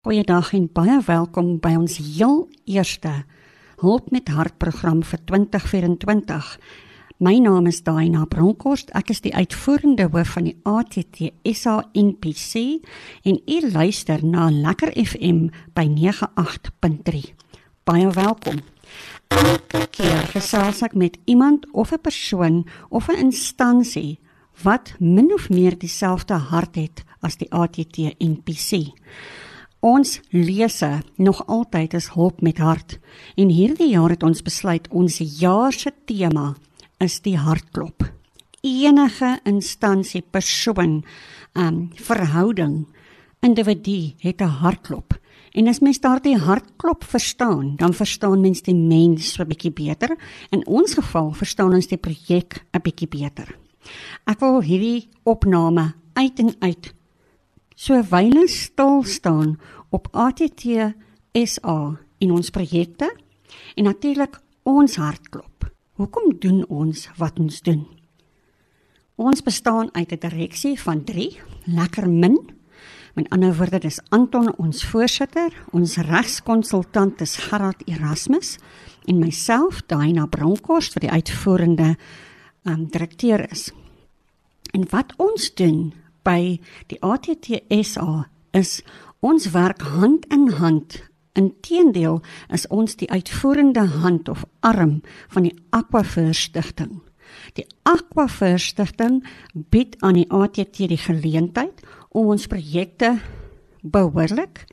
Goeiedag en baie welkom by ons heel eerste Hulp met Hart program vir 2024. My naam is Daina Bronkhorst. Ek is die uitvoerende hoof van die ATT SA NPC en u luister na Lekker FM by 98.3. Baie welkom. Elke keer gesels ek met iemand of 'n persoon of 'n instansie wat min of meer dieselfde hart het as die ATT NPC. Ons lese nog altyd is hulp met hart en hierdie jaar het ons besluit ons jaar se tema is die hartklop. Enige instansie, persoon, um verhouding, individu het 'n hartklop. En as mens daardie hartklop verstaan, dan verstaan mens die mens 'n bietjie beter. In ons geval verstaan ons die projek 'n bietjie beter. Ek wil hierdie opname uit en uit So wyle stil staan op ATT SA in ons projekte en natuurlik ons hartklop. Hoekom doen ons wat ons doen? Ons bestaan uit 'n direksie van 3, lekker min. Met ander woorde, dis Anton ons voorsitter, ons regskonsultant is Gerard Erasmus en myself, Daina Bronkhorst vir die uitvoerende um, direkteur is. En wat ons doen by die ATTSA is ons werk hand in hand. Inteendeel is ons die uitvoerende hand of arm van die Aquafer Stichting. Die Aquafer Stichting bied aan die ATT die geleentheid om ons projekte behoorlik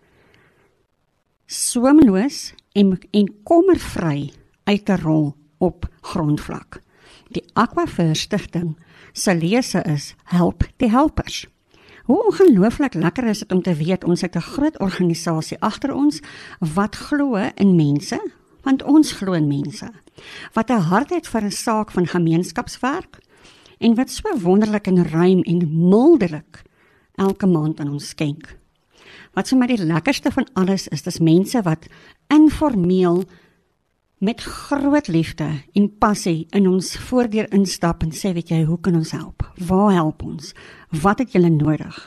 swemloos en en kommervry uit te rol op grondvlak. Die Aquafer Stichting se lese is help die helpers. Hoe ongelooflik lekker is dit om te weet ons het 'n groot organisasie agter ons wat glo in mense, want ons glo in mense. Wat 'n hart het vir 'n saak van gemeenskapswerk en wat so wonderlik en ruim en mildelik elke maand aan ons skenk. Wat vir my die lekkerste van alles is, dis mense wat informeel met groot liefde en passie in ons voordeur instap en sê weet jy hoe kan ons help? Waar help ons? Wat het julle nodig?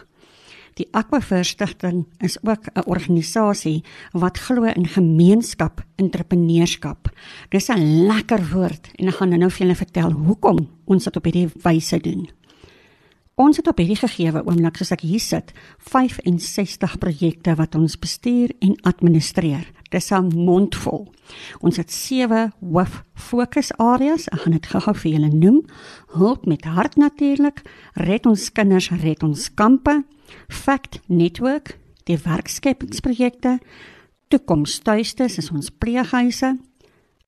Die Aquafer Stichting is ook 'n organisasie wat glo in gemeenskap, entrepreneurskap. Dis 'n lekker woord en ek gaan nou-nou vir julle vertel hoekom ons dit op hierdie wyse doen. Ons het op hierdie gegeewe oomblik soos ek hier sit, 65 projekte wat ons bestuur en administreer. Dis 'n mondvol. Ons het sewe hoof fokusareas. Ek gaan dit gou-gou vir julle noem. Hulp met hart natuurlik, red ons kinders, red ons kampe, Fact Network, die werkskepingsprojekte, toekomstuistes is ons pleeghuise,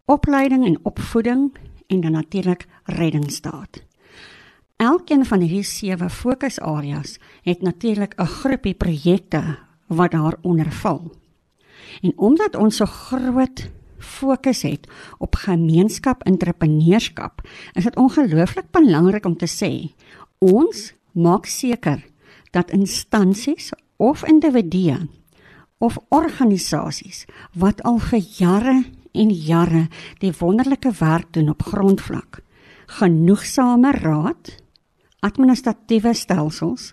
opleiding en opvoeding en dan natuurlik reddingsstaat. Elkeen van hierdie sewe fokusareas het natuurlik 'n groepie projekte wat daaronder val. En omdat ons so groot fokus het op gemeenskap entrepreneurskap, is dit ongelooflik belangrik om te sê ons maak seker dat instansies of individue of organisasies wat al vir jare en jare die wonderlike werk doen op grondvlak genoegsame raad administratiewe stelsels,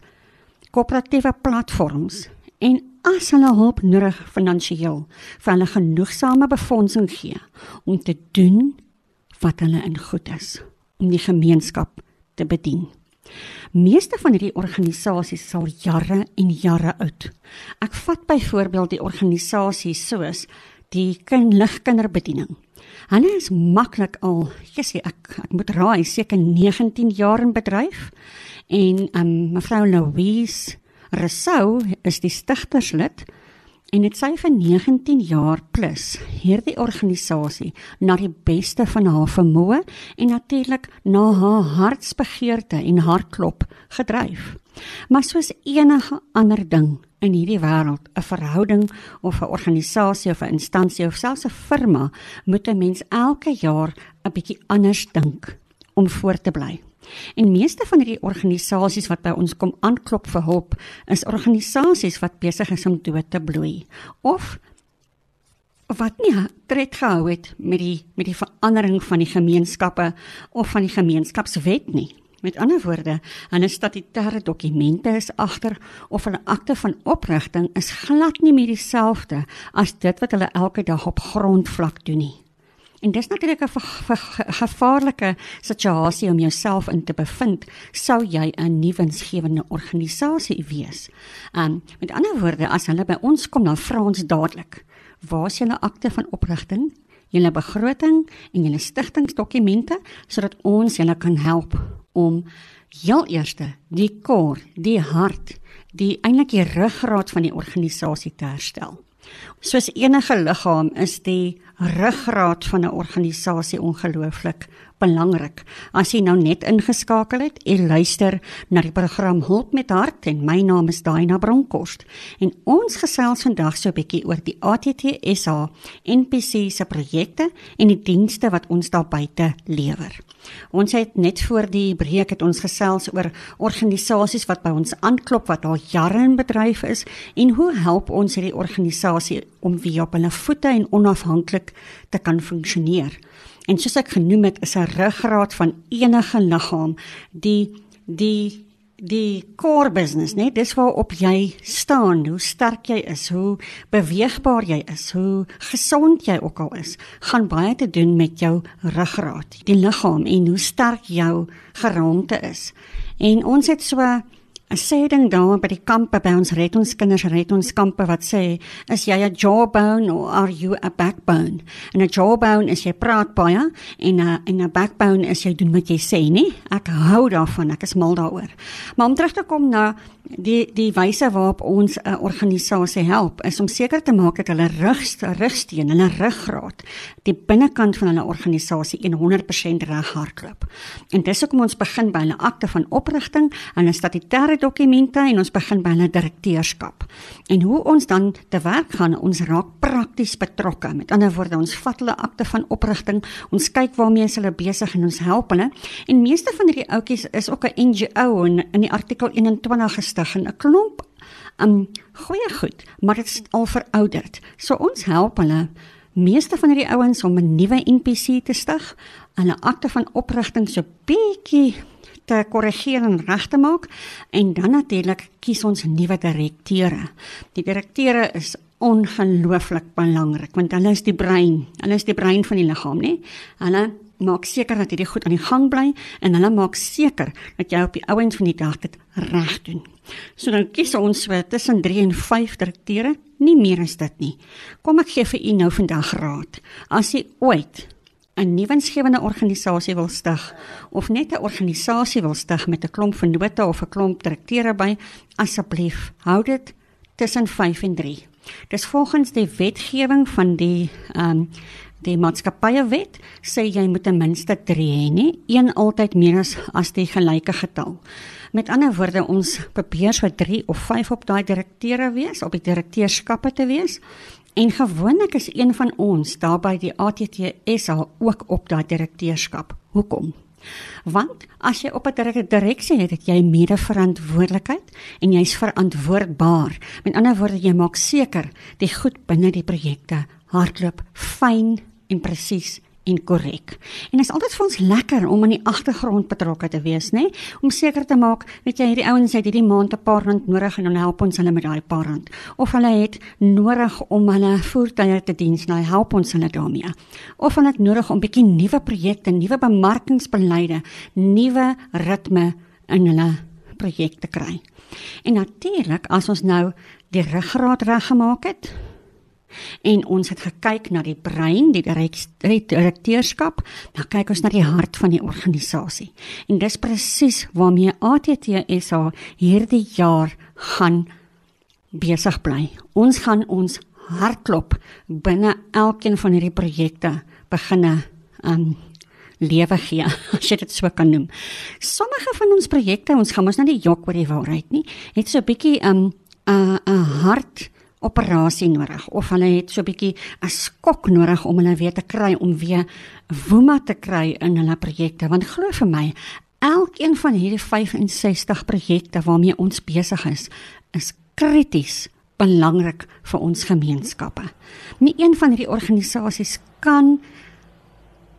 koöperatiewe platforms en as hulle hulp nodig finansiëel, vir hulle genoegsame befondsing gee om te doen wat hulle in goed is om die gemeenskap te bedien. Meeste van hierdie organisasies sal jare en jare oud. Ek vat byvoorbeeld die organisasies soos die kinderligkinderbediening Hulle is maklik al, jessie, ek ek moet raai, seker 19 jaar in bedryf. En um mevrou Louise Rousseau is die stigterslid en dit sy vir 19 jaar plus hierdie organisasie na die beste van haar vermoë en natuurlik na haar hartsbegeerte en hartklop gedryf. Maar soos enige ander ding in hierdie wêreld, 'n verhouding of 'n organisasie of 'n instansie of selfs 'n firma, moet 'n mens elke jaar 'n bietjie anders dink om voort te bly. En meeste van hierdie organisasies wat by ons kom aanklop vir hulp, is organisasies wat besig is om dood te bloei of wat nie tred gehou het met die met die verandering van die gemeenskappe of van die gemeenskapswet nie. Met ander woorde, 'n statutêre dokumente is agter of 'n akte van oprigting is glad nie meer dieselfde as dit wat hulle elke dag op grondvlak doen nie. En dis natuurlik 'n gevaarlike situasie om jouself in te bevind sou jy 'n nuwe winsgewende organisasie wees. Um met ander woorde, as hulle by ons kom dan vra ons dadelik, waar is julle akte van oprigting? Julle begroting en julle stigtingsdokumente sodat ons julle kan help om heel eerste die kor, die hart, die eintlik die ruggraat van die organisasie te herstel. Soos enige liggaam is die ruggraat van 'n organisasie ongelooflik belangrik. As jy nou net ingeskakel het en luister na die program Hulp met Hart en my naam is Daina Bronkhorst en ons gesels vandag so 'n bietjie oor die ATTSA NPC se projekte en die dienste wat ons daar buite lewer. Ons het net voor die breek het ons gesels oor organisasies wat by ons aanklop wat al jare in bedryf is en hoe help ons hierdie organisasie om weer op hulle voete en onafhanklik te kan funksioneer. En soos ek genoem het, is 'n ruggraat van enige liggaam die die die core business, né? Dis waarop jy staan, hoe sterk jy is, hoe beweegbaar jy is, hoe gesond jy ook al is, gaan baie te doen met jou ruggraat, die liggaam en hoe sterk jou geraamte is. En ons het so 'n sê ding daar by die kampe by ons red ons kinders red ons kampe wat sê is jy 'n jawbone or are you a backbone? En 'n jawbone is jy praat baie en 'n en 'n backbone is jy doen wat jy sê nê? Ek hou daarvan ek is mal daaroor. Maar om terug te kom na die die wyse waarop ons 'n organisasie help is om seker te maak dat hulle rugste rugsteen hulle ruggraat die binnekant van hulle organisasie 100% reg hardloop. En dis hoekom ons begin by hulle akte van oprigting en hulle statutêre dokumente en ons begin by hulle direkteurskap. En hoe ons dan te werk gaan, ons raak prakties betrokke. Met ander woorde, ons vat hulle akte van oprigting, ons kyk waarmee hulle besig en ons help hulle. En meeste van hierdie ouetjies is ook 'n NGO en in die artikel 21 gestel rustig en 'n klomp um goeie goed, maar dit is al verouderd. So ons help hulle meeste van hierdie ouens om 'n nuwe NPC te stig 'n akte van oprigting so bietjie te korrigeer en reg te maak en dan natuurlik kies ons nuwe direkteure. Die direkteure is ongelooflik belangrik want hulle is die brein. Hulle is die brein van die liggaam, né? Hulle maak seker dat hierdie goed aan die gang bly en hulle maak seker dat jy op die ouens van die dag dit reg doen. So dan kies ons so tussen 3 en 5 direkteure, nie meer as dit nie. Kom ek gee vir u nou vandag raad. As jy ooit 'n nuwensgewende organisasie wil stig of net 'n organisasie wil stig met 'n klomp vennote of 'n klomp direkteure by, asseblief hou dit tussen 5 en 3. Dis volgens die wetgewing van die ehm um, Die maatskappye wet sê jy moet ten minste 3 hê, nie een altyd meer as as die gelyke getal. Met ander woorde, ons probeer so 3 of 5 op daai direkteure wees, op die direkteurskappe te wees. En gewoonlik is een van ons daarby die ATTS al ook op daai direkteurskap. Hoekom? Want as jy op 'n direksie het, het jy mede-verantwoordelikheid en jy's verantwoordbaar. Met ander woorde, jy maak seker die goed binne die projekte hardloop fyn en presies en korrek. En dit is altyd vir ons lekker om in die agtergrond betrokke te wees, nê? Om seker te maak dat jy hierdie ouens het hierdie maand 'n paar rand nodig en dan help ons hulle met daai paar rand. Of hulle het nodig om hulle voertuie te diens, nou help ons hulle daarmee. Of hulle het nodig om bietjie nuwe projekte, nuwe bemarkingsbeleide, nuwe ritme in hulle projekte kry. En natuurlik, as ons nou die ruggraat reggemaak het, En ons het gekyk na die brein, die direkteurskap, dan kyk ons na die hart van die organisasie. En dis presies waarmee ATTSA hierdie jaar gaan besig bly. Ons gaan ons hartklop binne elkeen van hierdie projekte beginne um lewe gee, as jy dit so kan noem. Sommige van ons projekte, ons gaan mos nou nie jok oor die waarheid nie, het so 'n bietjie um 'n 'n hart operasie nodig of hulle het so 'n bietjie 'n skok nodig om hulle weer te kry om weer woema te kry in hulle projekte want glo vir my elkeen van hierdie 65 projekte waarmee ons besig is is krities belangrik vir ons gemeenskappe. Nie een van hierdie organisasies kan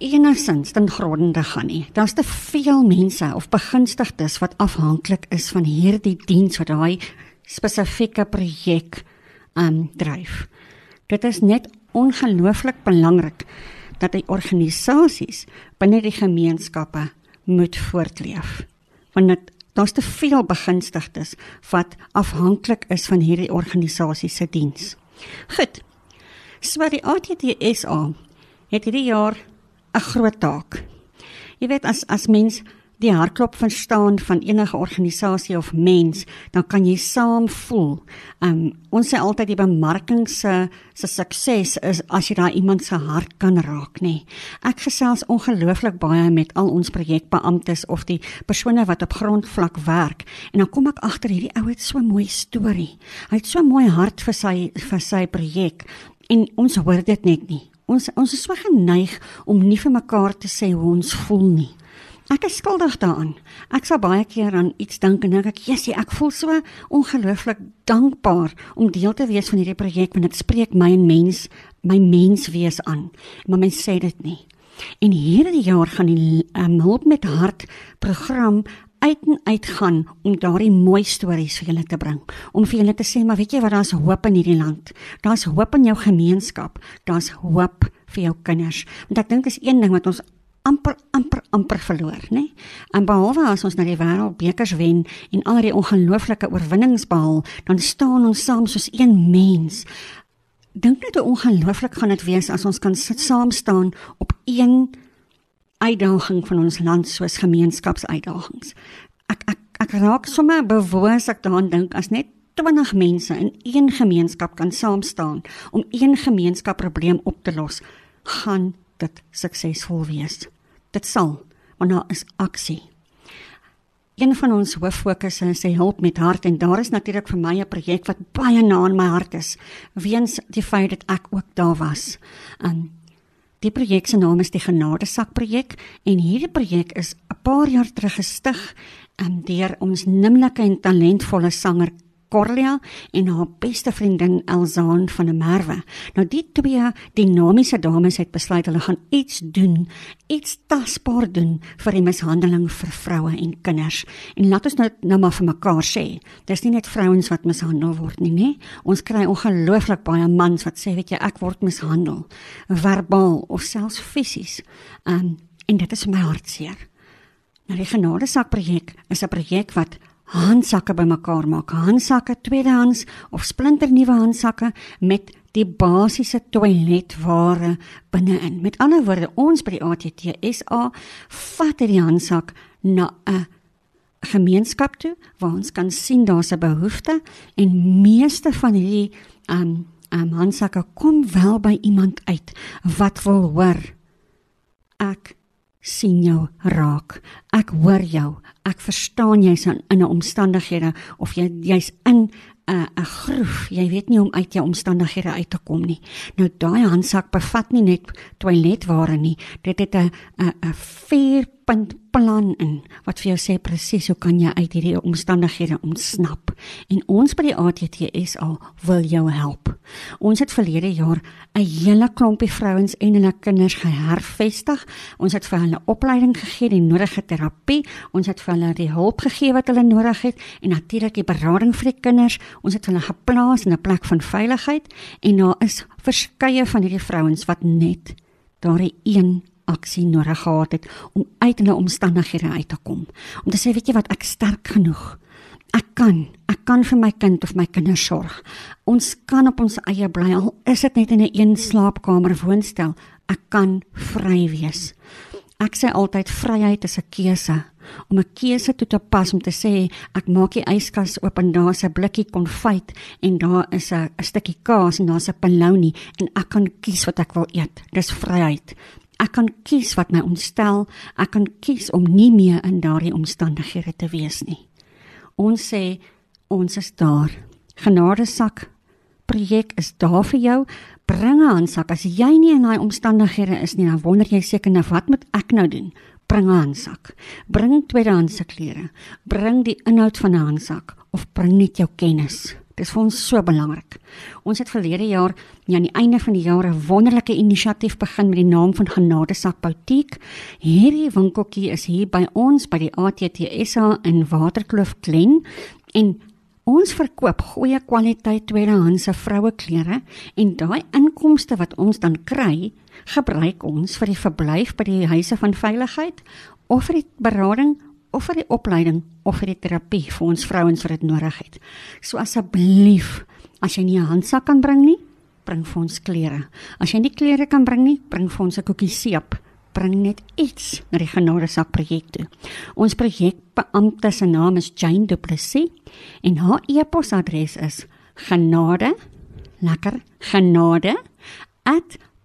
enigsins ten gronde gaan nie. Daar's te veel mense of begunstigdes wat afhanklik is van hierdie diens wat daai spesifieke projek um dryf. Dit is net ongelooflik belangrik dat die organisasies binne die gemeenskappe moet voortleef. Want dit daar's te veel begunstigdes wat afhanklik is van hierdie organisasie se diens. Goed. So die ATTSA het hierdie jaar 'n groot taak. Jy weet as as mens die hartklop verstaan van enige organisasie of mens, dan kan jy saam voel. Um ons sê altyd die bemarking se se sukses is as jy daai iemand se hart kan raak, nê. Nee. Ek gesels ongelooflik baie met al ons projekbeamptes of die persone wat op grondvlak werk en dan kom ek agter hierdie ou het so 'n mooi storie. Hy het so 'n mooi hart vir sy vir sy projek en ons hoor dit net nie. Ons ons is so geneig om nie vir mekaar te sê hoe ons voel nie. Ek is skuldig daaraan. Ek sal baie keer aan iets dink en dink ek, "Jessie, ek voel so ongelooflik dankbaar om deel te wees van hierdie projek want dit spreek my en mens, my menswees aan." Maar mense sê dit nie. En hierdie jaar gaan die um, hulp met hart program uit en uit gaan om daardie mooi stories vir julle te bring. Om vir julle te sê, maar weet jy wat daar's hoop in hierdie land. Daar's hoop in jou gemeenskap. Daar's hoop vir jou kinders. Want ek dink is een ding wat ons amper amper amper verloor, né? En behalwe as ons na die wêreldbekers wen en al die ongelooflike oorwinnings behaal, dan staan ons saam soos een mens. Dink net hoe ongelooflik gaan dit wees as ons kan sit saam staan op een uitdaging van ons land soos gemeenskapsuitdagings. Ek ek ek raak sommer bewus ek daaraan dink as net 20 mense in een gemeenskap kan saam staan om een gemeenskapprobleem op te los, gaan dit suksesvol wees. Dit sal, want daar is aksie. Een van ons hooffokusse is hy help met hart en daar is natuurlik vir my 'n projek wat baie na in my hart is, weens die feit dat ek ook daar was. Um Die projek se naam is die Genadesak projek en hierdie projek is 'n paar jaar terug gestig um, deur ons nimmerlike en talentvolle sanger Corlia en haar beste vriendin Elzaan van der Merwe. Nou die twee dinamiese dames het besluit hulle gaan iets doen, iets tasbaar doen vir die mishandeling vir vroue en kinders. En laat ons nou nou maar vir mekaar sê, dis nie net vrouens wat mishandel word nie, nê? Ons kry ongelooflik baie mans wat sê, weet jy, ek word mishandel, verbaal of selfs fisies. Um, en dit is my hartseer. Nou die genadesak projek is 'n projek wat handsakke bymekaar maak. Handsakke, tweedehands of splinternuwe handsakke met die basiese toiletware binne-in. Met ander woorde, ons by die ATTSA vat hierdie handsak na 'n gemeenskap toe waar ons kan sien daar's 'n behoefte en meeste van hierdie um um handsakke kom wel by iemand uit wat wil hoor ek sien jou raak. Ek hoor jou. Ek verstaan jy's in 'n omstandighede of jy jy's in 'n 'n groef. Jy weet nie om uit jou omstandighede uit te kom nie. Nou daai handsak bevat nie net toiletware nie. Dit het 'n 'n 'n vier plan in wat vir jou sê presies hoe kan jy uit hierdie omstandighede ontsnap. En ons by die ATTS al wil jou help. Ons het verlede jaar 'n hele klompie vrouens en hulle kinders gehervestig. Ons het vir hulle opleiding gegee, die nodige terapie, ons het vir hulle die hulp gegee wat hulle nodig het en natuurlik die berading vir die kinders. Ons het hulle geplaas in 'n plek van veiligheid en daar is verskeie van hierdie vrouens wat net daardie een aksie nodig gehad het om uit hulle omstandighede uit te kom. Om te sê, weet jy wat, ek sterk genoeg. Ek kan, ek kan vir my kind of my kinders sorg. Ons kan op ons eie bly al is dit net in 'n een slaapkamer woonstel. Ek kan vry wees. Ek sê altyd vryheid is 'n keuse om 'n keuse toe te pas om te sê ek maak die yskas oop en daar's 'n blikkie konfyt en daar is 'n 'n stukkie kaas en daar's 'n polony en ek kan kies wat ek wil eet. Dis vryheid. Ek kan kies wat my ontstel. Ek kan kies om nie meer in daardie omstandighede te wees nie. Ons sê ons is daar. Genadesak projek is daar vir jou. Bring 'n handsak as jy nie in daai omstandighede is nie. Dan wonder jy seker nou wat moet ek nou doen? Bring 'n handsak. Bring tweedehandse klere. Bring die inhoud van 'n handsak of bring net jou kennis. Dis vir ons so belangrik. Ons het verlede jaar, ja aan die einde van die jaar 'n wonderlike inisiatief begin met die naam van Genadesak Boutique. Hierdie winkeltjie is hier by ons by die ATTSA in Waterkloof Glen en Ons verkoop goeie kwaliteit tweedehandse vroueklere en daai inkomste wat ons dan kry, gebruik ons vir die verblyf by die huise van veiligheid of vir die berading of vir die opleiding of vir die terapie vir ons vrouens wat dit nodig het. So asseblief, as jy nie 'n handsak kan bring nie, bring vir ons klere. As jy nie klere kan bring nie, bring vir ons 'n koekie seep. Bring net iets na die genadesak projek toe. Ons projekbeampte se naam is Jane Du Plessis en haar e-posadres is genade lekker genade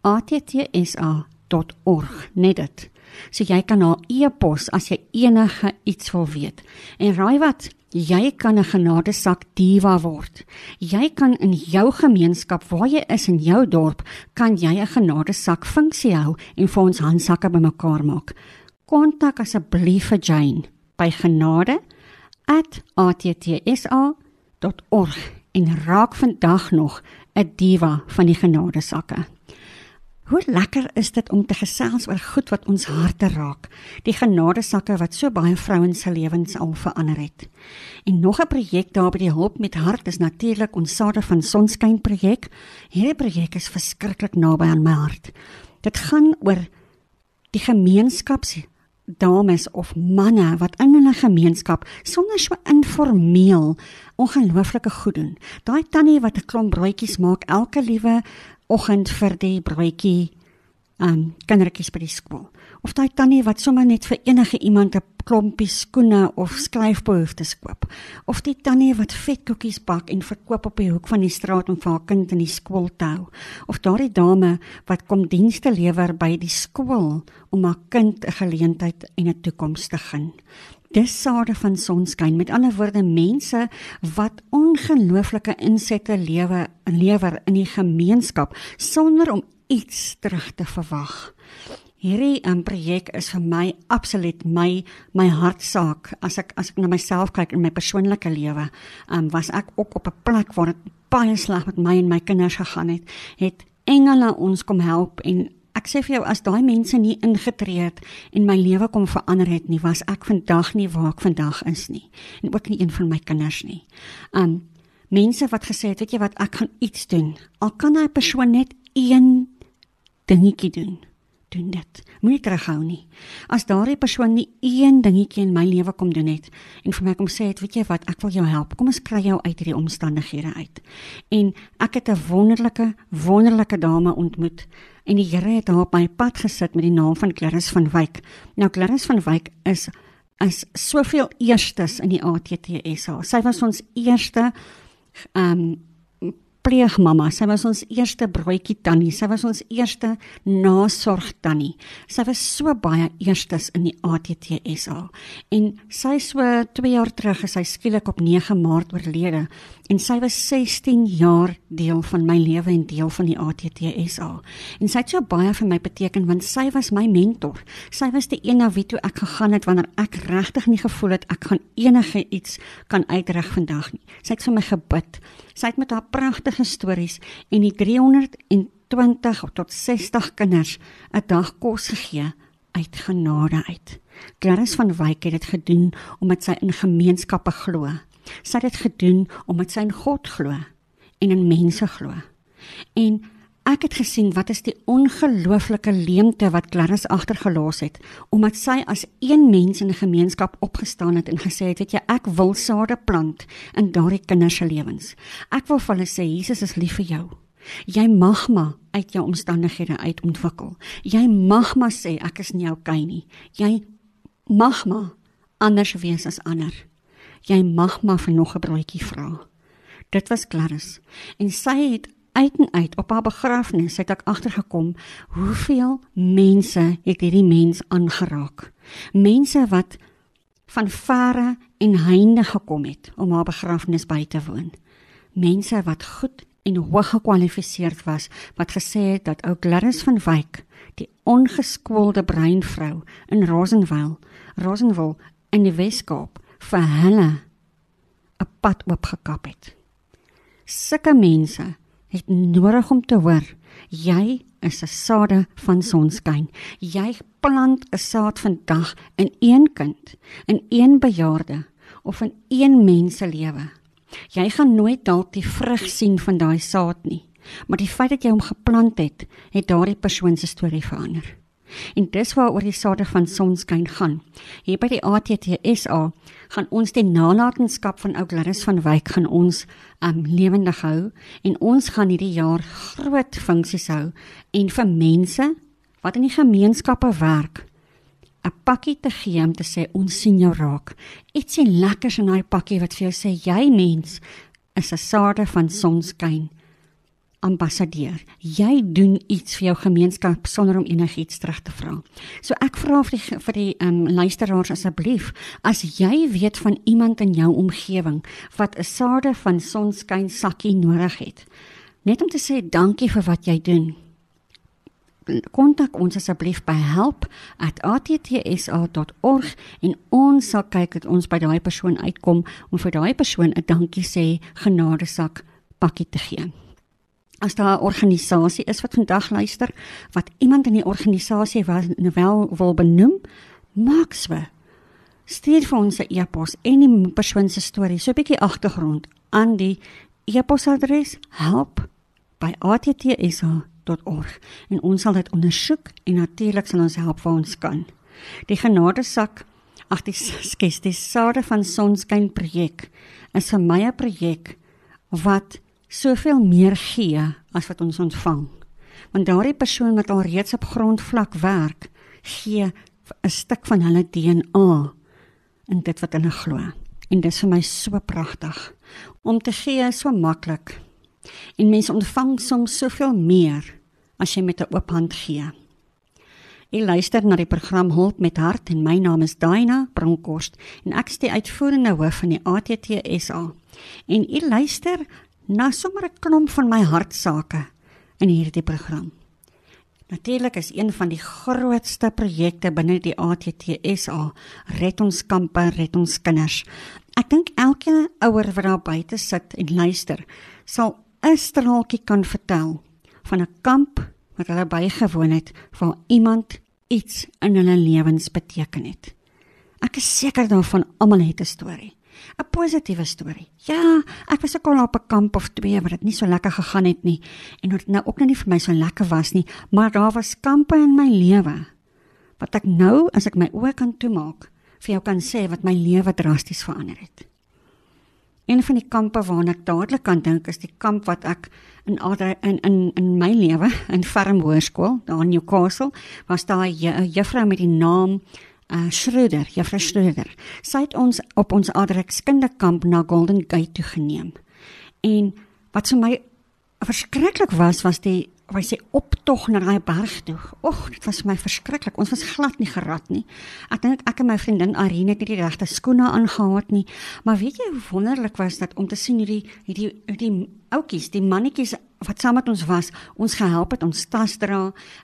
@attsa.org net dit So jy kan haar e-pos as jy enige iets wil weet. En raai wat? Jy kan 'n genadesak diva word. Jy kan in jou gemeenskap waar jy is in jou dorp, kan jy 'n genadesak funksie hou en vir ons handsakke bymekaar maak. Kontak asseblief vir Jane by genade@attsa.org en raak vandag nog 'n diva van die genadesakke. Hoe lekker is dit om te gesels oor goed wat ons harte raak. Die genadesakke wat so baie vrouens se lewens al verander het. En nog 'n projek daar by die hulp met hart is natuurlik ons Sade van Sonskyn projek. Hierdie projek is verskriklik naby aan my hart. Dit gaan oor die gemeenskaps dames of manne wat in hulle gemeenskap sonder so informeel ongelooflike goed doen. Daai tannie wat 'n klomp broodjies maak elke liewe oggend vir die broodjie um kindertjies by die skool. Of daai tannie wat sommer net vir enige iemand 'n klompie skoene of skryfbehoeftes koop. Of die tannie wat vetkoekies bak en verkoop op die hoek van die straat om vir haar kind in die skool te hou. Of daardie dame wat kom dienste lewer by die skool om haar kind 'n geleentheid en 'n toekoms te gun. Dis sade van sonskyn. Met ander woorde, mense wat ongelooflike insette lewe lewer in die gemeenskap sonder om iets terug te verwag. Hierdie um, projek is vir my absoluut my my hartsaak. As ek as ek na myself kyk in my persoonlike lewe, um, was ek ook op 'n plek waar dit baie sleg met my en my kinders gegaan het. Het engele ons kom help en ek sê vir jou as daai mense nie ingetree het en my lewe kom verander het nie, was ek vandag nie waar ek vandag is nie en ook nie een van my kinders nie. Um mense wat gesê het, weet jy wat, ek gaan iets doen. Al kan daai persoon net een dingetjie doen doen dit. Moenie terughou nie. As daardie persoon nie een dingetjie in my lewe kom doen het en vir my kom sê het, weet jy wat, ek wil jou help. Kom ons kry jou uit hierdie omstandighede uit. En ek het 'n wonderlike, wonderlike dame ontmoet en die Here het haar op my pad gesit met die naam van Clarisse van Wyk. Nou Clarisse van Wyk is is soveel eerstes in die ATTSA. Sy was ons eerste ehm um, pleegmamma. Sy was ons eerste broodjie tannie. Sy was ons eerste nasorg tannie. Sy was so baie eerstes in die ATTSA. En sy so 2 jaar terug is sy skielik op 9 Maart oorlede en sy was 16 jaar deel van my lewe en deel van die ATTSA. En sy het so baie vir my beteken want sy was my mentor. Sy was die een na wie toe ek gegaan het wanneer ek regtig nie gevoel het ek gaan enige iets kan uitreg vandag nie. Sy het vir my gebid. Sy het met haar pragtige stories en die 320 tot 60 kinders 'n dag kos gegee uit genade uit. Clarisse van Wyk het dit gedoen omdat sy in gemeenskappe glo. Sy het dit gedoen omdat sy in God glo en in mense glo. En Ek het gesien wat is die ongelooflike leemte wat Clarisse agtergelos het omdat sy as een mens in 'n gemeenskap opgestaan het en gesê het, weet jy, ek wil sade plant in daardie kinders se lewens. Ek wil vir hulle sê Jesus is lief vir jou. Jy mag maar uit jou omstandighede uit ontwikkel. Jy mag maar sê ek is nie okay nie. Jy mag maar anders wees as ander. Jy mag maar vir nog 'n broodjie vra. Dit was Clarisse en sy het uit en uit op haar begrafnis het ek agtergekom hoeveel mense het hierdie mens aangeraak. Mense wat van verre en heinde gekom het om haar begrafnis by te woon. Mense wat goed en hoog gekwalifiseerd was wat gesê het dat ou Gladys van Wyk, die ongeskoolde breinvrou in Rosenwil, Rosenwil in die Weskaap vir hulle 'n pad oopgekap het. sulke mense het nodig om te hoor jy is 'n saade van sonskyn. Jy plant 'n saad vandag in een kind, in een bejaarde of in een mens se lewe. Jy gaan nooit dalk die vrug sien van daai saad nie, maar die feit dat jy hom geplant het, het daardie persoon se storie verander. En dis waaroor die sade van sonskyn gaan. Hier by die ATTSA gaan ons die nalatenskap van ou Gladys van Wyk gaan ons um lewendig hou en ons gaan hierdie jaar groot funksies hou en vir mense wat in die gemeenskappe werk 'n pakkie te gee om te sê ons sien jou raak. Ietsie lekkers in daai pakkie wat vir jou sê jy mens is 'n sade van sonskyn ambassadeur. Jy doen iets vir jou gemeenskap sonder om enigiets terug te vra. So ek vra vir die vir die um, luisteraars asseblief, as jy weet van iemand in jou omgewing wat 'n sade van sonskyn sakkie nodig het, net om te sê dankie vir wat jy doen. Kontak ons asseblief by help@attsa.org en ons sal kyk dat ons by daai persoon uitkom om vir daai persoon 'n dankie sê genadesak pakkie te gee as daar 'n organisasie is wat vandag luister wat iemand in die organisasie wel wil benoem, maak so. Stuur vir ons 'n e-pos en die persoon se storie, so 'n bietjie agtergrond aan die e-posadres help@attsa.org en ons sal dit ondersoek en natuurlik sal ons help waar ons kan. Die genadesak Ag dis skes dis sade van sonskyn projek is vir my 'n projek wat soveel meer gee as wat ons ontvang. Want daardie persoon wat al reeds op grondvlak werk, gee 'n stuk van hulle DNA in dit wat hulle glo. En dit is vir my so pragtig om te gee so maklik. En mense ontvang soms soveel meer as jy met 'n oop hand gee. Ek luister na die program Hulp met Hart en my naam is Daina Bronkhorst en ek is die uitvoerende hoof van die ATTSA. En u luister na sommer 'n klomp van my hartsake in hierdie program. Natuurlik is een van die grootste projekte binne die ATTSA Red ons kampe, red ons kinders. Ek dink elke ouer wat daar buite sit en luister, sal 'n straaltjie kan vertel van 'n kamp wat hulle bygewoon het waar iemand iets in hulle lewens beteken het. Ek is seker daarvan almal het 'n storie. 'n positiewe storie. Ja, ek was ook al op 'n kamp of twee waar dit nie so lekker gegaan het nie en dit nou ook nie vir my so lekker was nie, maar daar was kampe in my lewe wat ek nou as ek my oë kan toemaak vir jou kan sê wat my lewe drasties verander het. Een van die kampe waarna ek dadelik kan dink is die kamp wat ek in in in in my lewe in Farm Hoërskool daar in Newcastle was daar 'n juffrou met die naam uh Schröder, juffrou Schröder. Sy het ons op ons adrekskinderkamp na Golden Gate toe geneem. En wat vir my verskriklik was was die was sy optog na daai berg toe. Och, dit was vir my verskriklik. Ons was glad nie gerad nie. Ek dink ek en my vriendin Arine het nie die regte skoene aangetree nie. Maar weet jy hoe wonderlik was dit om te sien hoe die hierdie die ouetjies, die mannetjies wat saam met ons was, ons gehelp het ons tas dra,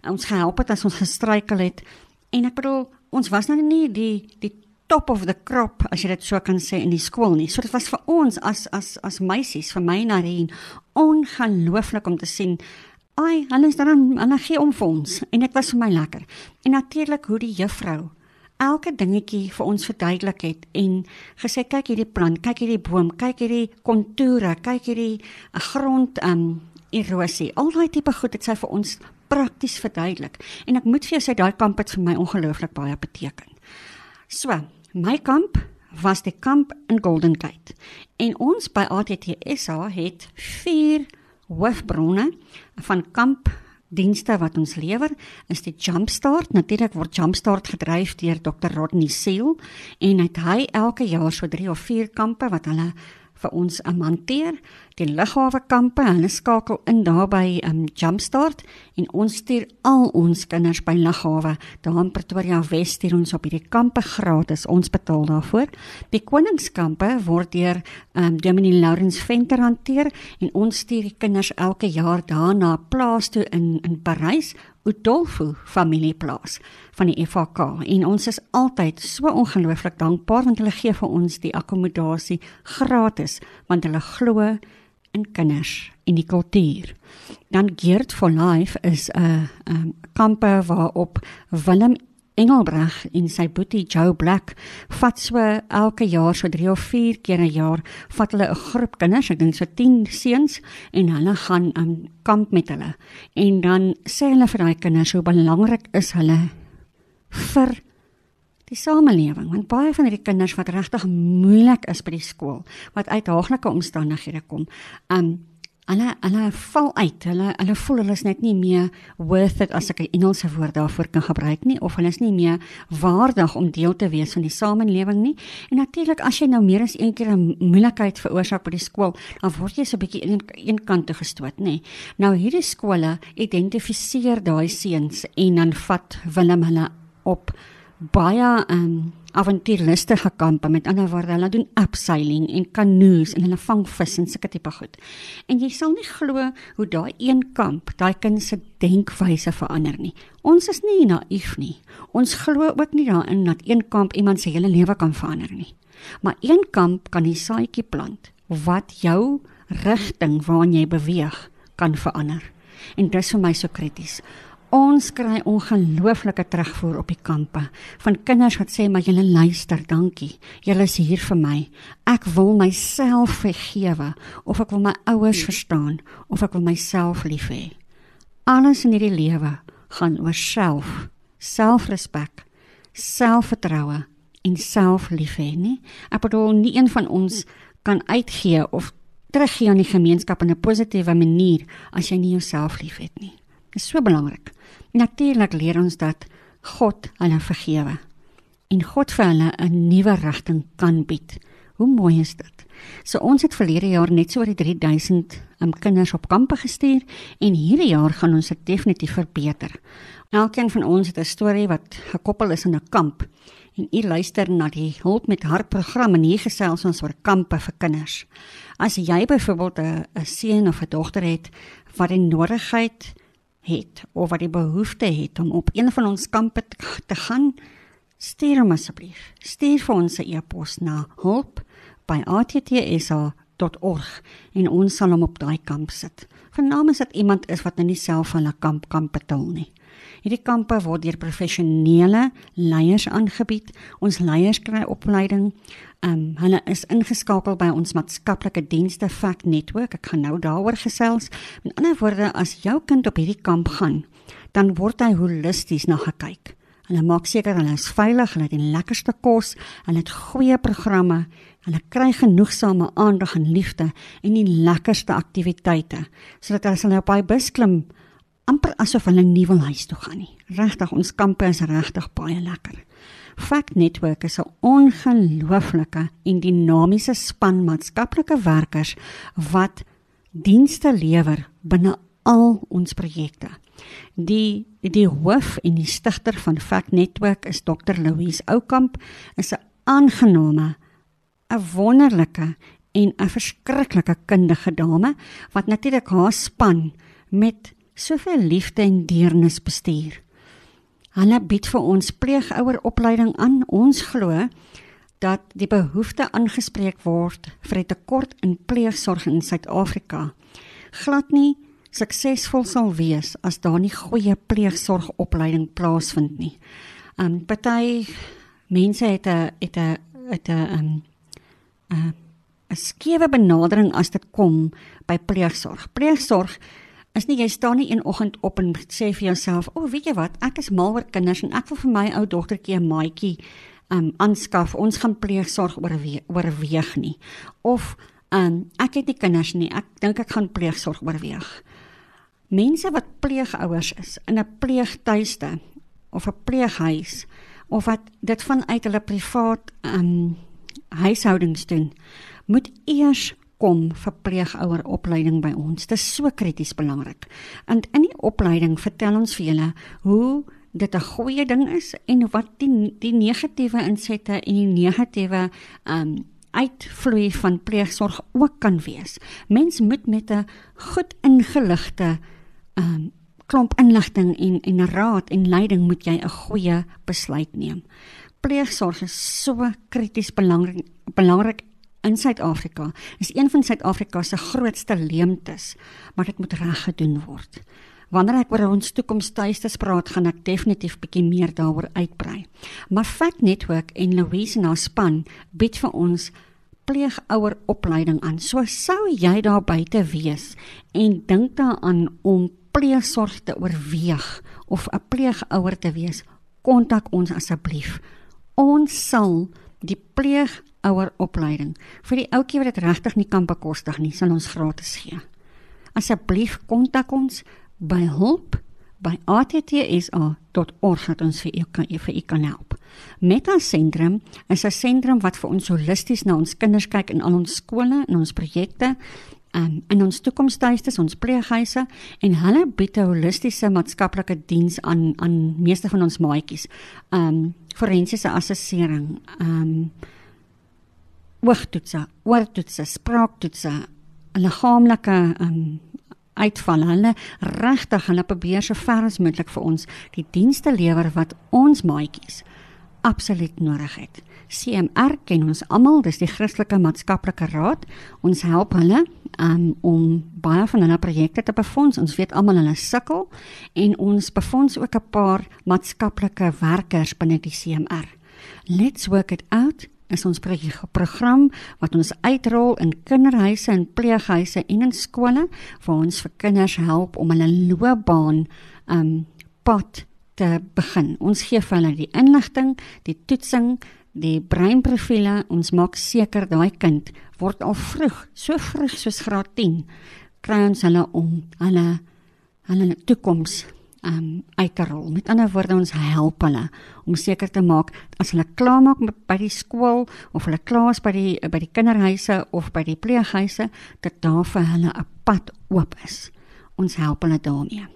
ons gehelp het as ons gestruikel het. En ek bedoel ons was nou nie die die top of the crop as jy dit so kan sê in die skool nie. So dit was vir ons as as as meisies, vir my en Irene ongelooflik om te sien. Ai, hulle is dan hulle gee om vir ons en dit was vir my lekker. En natuurlik hoe die juffrou elke dingetjie vir ons verduidelik het en gesê kyk hierdie plant, kyk hierdie boom, kyk hierdie kontoure, kyk hierdie eh, grond um erosie. Al daai tipe goed het sy vir ons prakties verduidelik. En ek moet vir jou sê daai kamp het vir my ongelooflik baie beteken. So, my kamp was die kamp in Golden Gate. En ons by ATTSA het vier hoofbronne van kamp dienste wat ons lewer is die Jumpstart natuurlik word Jumpstart gedryf deur Dr Rodney Seal en hy elke jaar so 3 of 4 kampe wat hulle vir ons hanteer die lughawe kampe hulle skakel in daarby um Jumpstart en ons stuur al ons kinders by lughawe daar in Pretoria Wes stuur ons op hierdie kampe gratis. Ons betaal daarvoor. Die koningskampe word deur um Dominee Lawrence Venter hanteer en ons stuur die kinders elke jaar daarna plaas toe in in Parys Udolfo familieplaas van die FHK en ons is altyd so ongelooflik dankbaar want hulle gee vir ons die akkommodasie gratis want hulle glo in kinders en die kultuur. Dan Geert for Life is 'n uh, um, kampe waarop Willem Engelbreg en sy boetie Joe Black vat so elke jaar so 3 of 4 keer 'n jaar vat hulle 'n groep kinders, ek dink so 10 seuns en hulle gaan 'n um, kamp met hulle. En dan sê hulle vir daai kinders hoe belangrik is hulle vir die samelewing want baie van hierdie kinders wat regtig moeilik is by die skool wat uit haaglike omstandighede kom um hulle hulle val uit. Hulle hulle voel hulle is net nie meer worth it as ek 'n Engelse woord daarvoor kan gebruik nie of hulle is nie meer waardig om deel te wees van die samelewing nie. En natuurlik as jy nou meer as een keer 'n moeilikheid veroorsaak by die skool dan word jy so 'n bietjie een, een kant toe gestoot nê. Nou hierdie skole identifiseer daai seuns en dan vat Willem hulle op baie um avontuurlustige kampe met ander woorde hulle doen abseiling en kanoes en hulle vang vis en sulke tipe goed. En jy sal nie glo hoe daai een kamp daai kind se denkwyse verander nie. Ons is nie naïef nie. Ons glo ook nie daarin dat een kamp iemand se hele lewe kan verander nie. Maar een kamp kan die saadjie plant wat jou rigting waarna jy beweeg kan verander. En dit is vir my so krities. Ons kry ongelooflike terugvoer op die kampe van kinders wat sê maar julle luister, dankie. Julle is hier vir my. Ek wil myself vergewe of ek wil my ouers verstaan of ek wil myself lief hê. Alles in hierdie lewe gaan oor self, selfrespek, selfvertroue en selflief hê, nie? Ek bedoel nie een van ons kan uitgee of teruggee aan die gemeenskap in 'n positiewe manier as jy nie jouself liefhet nie. Dit is so belangrik. Natuurlik leer ons dat God hulle vergewe en God vir hulle 'n nuwe rigting kan bied. Hoe mooi is dit? So ons het verlede jaar net so oor die 3000 um, kinders op kampe gestuur en hierdie jaar gaan ons dit definitief verbeter. Elkeen van ons het 'n storie wat gekoppel is aan 'n kamp en u luister na die hulp met hart program en hier gesels ons oor kampe vir kinders. As jy byvoorbeeld 'n seun of 'n dogter het wat die nodigheid het of wat die behoefte het om op een van ons kampe te gaan, stuur hom asseblief. Stuur vir ons 'n e-pos na hulp@attsa.org en ons sal hom op daai kamp sit. Vernaam is dit iemand is wat nou nie self van 'n kamp kan betaal nie. Hierdie kampe word deur professionele leiers aangebied. Ons leiers kry opleiding um, hulle is ingeskakel by ons maatskaplike dienste Fact Network. Ek gaan nou daaroor gesels. Met ander woorde, as jou kind op hierdie kamp gaan, dan word hy holisties na gekyk. Hulle maak seker hulle is veilig, hulle het die lekkerste kos, hulle het goeie programme, hulle kry genoegsame aandag en liefde en die lekkerste aktiwiteite, sodat as hulle op daai bus klim, amper asof hulle nie wil huis toe gaan nie. Regtig, ons kampe is regtig baie lekker. Fact Network is 'n ongelooflike en dinamiese span maatskaplike werkers wat dienste lewer binne al ons projekte. Die die hoof en die stigter van Fact Network is Dr. Louise Oukamp, is 'n aangename, 'n wonderlike en 'n verskriklike kundige dame wat natuurlik haar span met soveel liefde en deernis bestuur. Hulle bied vir ons pleegoueropleiding aan. Ons glo dat die behoefte aangespreek word vir 'n tekort in pleegsorg in Suid-Afrika glad nie suksesvol sal wees as daar nie goeie pleegsorgopleiding plaasvind nie. Um party mense het 'n het 'n het 'n um 'n skewe benadering as dit kom by pleegsorg. Pleegsorg is nie jy staan nie een oggend op en sê vir jouself, "O, oh, weet jy wat? Ek is mal oor kinders en ek wil vir my ou dogtertjie 'n maatjie um aanskaf. Ons gaan pleegsorg oorweeg oorweeg nie." Of um ek het nie kinders nie. Ek dink ek gaan pleegsorg oorweeg. Mense wat pleegouers is in 'n pleegtuiste of 'n pleeghuis of wat dit vanuit hulle privaat um huishoudings doen, moet eers kom vir pleegoueropleiding by ons. Dit is so krities belangrik. En in die opleiding vertel ons vir julle hoe dit 'n goeie ding is en wat die die negatiewe insette en die negatiewe um uitvloei van pleegsorg ook kan wees. Mens moet met 'n goed ingeligte um klomp inligting en en raad en leiding moet jy 'n goeie besluit neem. Pleegsorg is so krities belangrik belangrik in Suid-Afrika is een van Suid-Afrika se grootste leemtes, maar dit moet reg gedoen word. Wanneer ek oor ons toekomstuistes praat, gaan ek definitief bietjie meer daaroor uitbrei. Maar Fact Network en Louise en haar span bied vir ons pleegouer opleiding aan. So sou jy daar buite wees en dink daaraan om pleegsorg te oorweeg of 'n pleegouer te wees, kontak ons asseblief. Ons sal die pleegouer opleiding vir die ouetjie wat dit regtig nie kan bekostig nie, sal ons gratis gee. Asseblief kontak ons by hulp by attsa.org dat ons vir u kan vir u kan help. Meta Sentrum is 'n sentrum wat vir ons holisties na ons kinders kyk in al ons skole en ons projekte um, in ons toekomstuistes, ons pleeghuise en hulle bied 'n holistiese maatskaplike diens aan aan meeste van ons maatjies. Um forensiese assessering, um oogtoetse, oortoetse, spraaktoetse, liggaamlike um uitval. Hulle regtig hulle probeer so ver as moontlik vir ons die dienste lewer wat ons maatjies absoluut nodig het. CMR ken ons almal, dis die Christelike Maatskaplike Raad. Ons help hulle um, om baie van hulle projekte te befonds. Ons weet almal hulle sukkel en ons befonds ook 'n paar maatskaplike werkers binne die CMR. Let's work it out is ons program wat ons uitrol in kinderhuise en pleeghuise en in skole waar ons vir kinders help om hulle loopbaan um pad te begin. Ons gee vir hulle die inligting, die toetsing, die breinprofiele. Ons maak seker daai kind word al vroeg, so vroeg soos graad 10, kry ons hulle om hulle hulle toekoms um uit te rol. Met ander woorde ons help hulle om seker te maak as hulle klaar maak by die skool of hulle klaar is by die by die kinderhuise of by die pleeghuise dat daar vir hulle 'n pad oop is. Ons help hulle daarmee.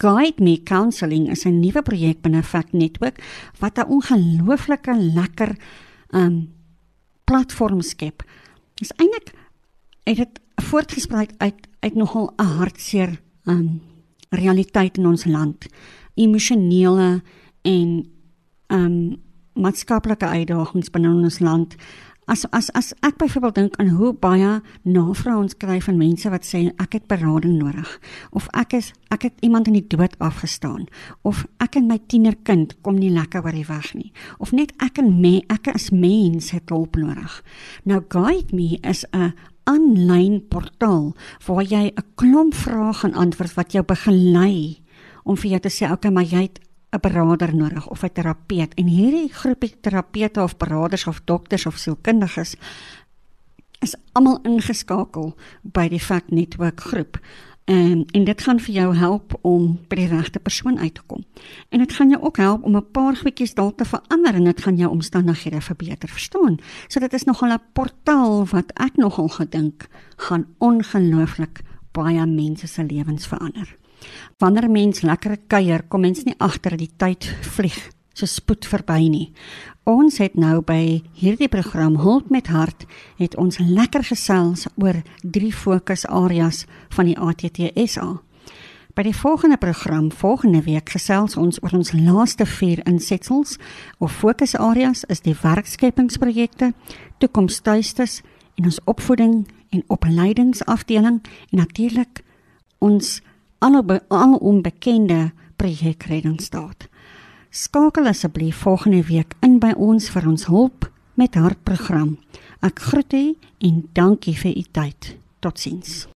Guide Me Counselling is 'n nuwe projek binne Fact Network wat 'n ongelooflike lekker um platform skep. Dis eintlik het dit voortgespruit uit uit nogal 'n hartseer um realiteit in ons land, emosionele en ehm um, maatskaplike uitdagings binne ons land. As as as ek byvoorbeeld dink aan hoe baie navrae ons kry van mense wat sê ek het berading nodig of ek is ek het iemand in die dood afgestaan of ek en my tienerkind kom nie lekker oor die weg nie of net ek en me ek as mens het hulp nodig. Nou guide me is 'n aanlyn portaal waar jy 'n klomp vrae gaan antwoord wat jou begelei om vir jou te sê okay maar jy het 'n beraader nodig of 'n terapeut en hierdie groepie terapeute of beraders of dokters of sielkundiges is almal ingeskakel by die Fact Network groep. En en dit gaan vir jou help om by die regte persoon uit te kom. En dit gaan jou ook help om 'n paar goedjies dalk te verander en dit gaan jou omstandighede verbeter, verstaan? So dit is nogal 'n portaal wat ek nogal gedink gaan ongelooflik baie mense se lewens verander. Wanneer mens lekker kuier, kom mens nie agter die tyd vlieg so spoed verby nie. Ons het nou by hierdie program Hulp met Hart het ons lekker gesels oor drie fokusareas van die ATTSA. By die volgende program volgende week gesels ons oor ons laaste vier insetsels of fokusareas is die werkskepingsprojekte, toekomstuistes en ons opvoeding en opleidingsafdeling en natuurlik ons alom onbekende projekredingstaat. Skakel asseblief volgende week in by ons vir ons hulp met hartprogram. Ek groet u en dankie vir u tyd. Totsiens.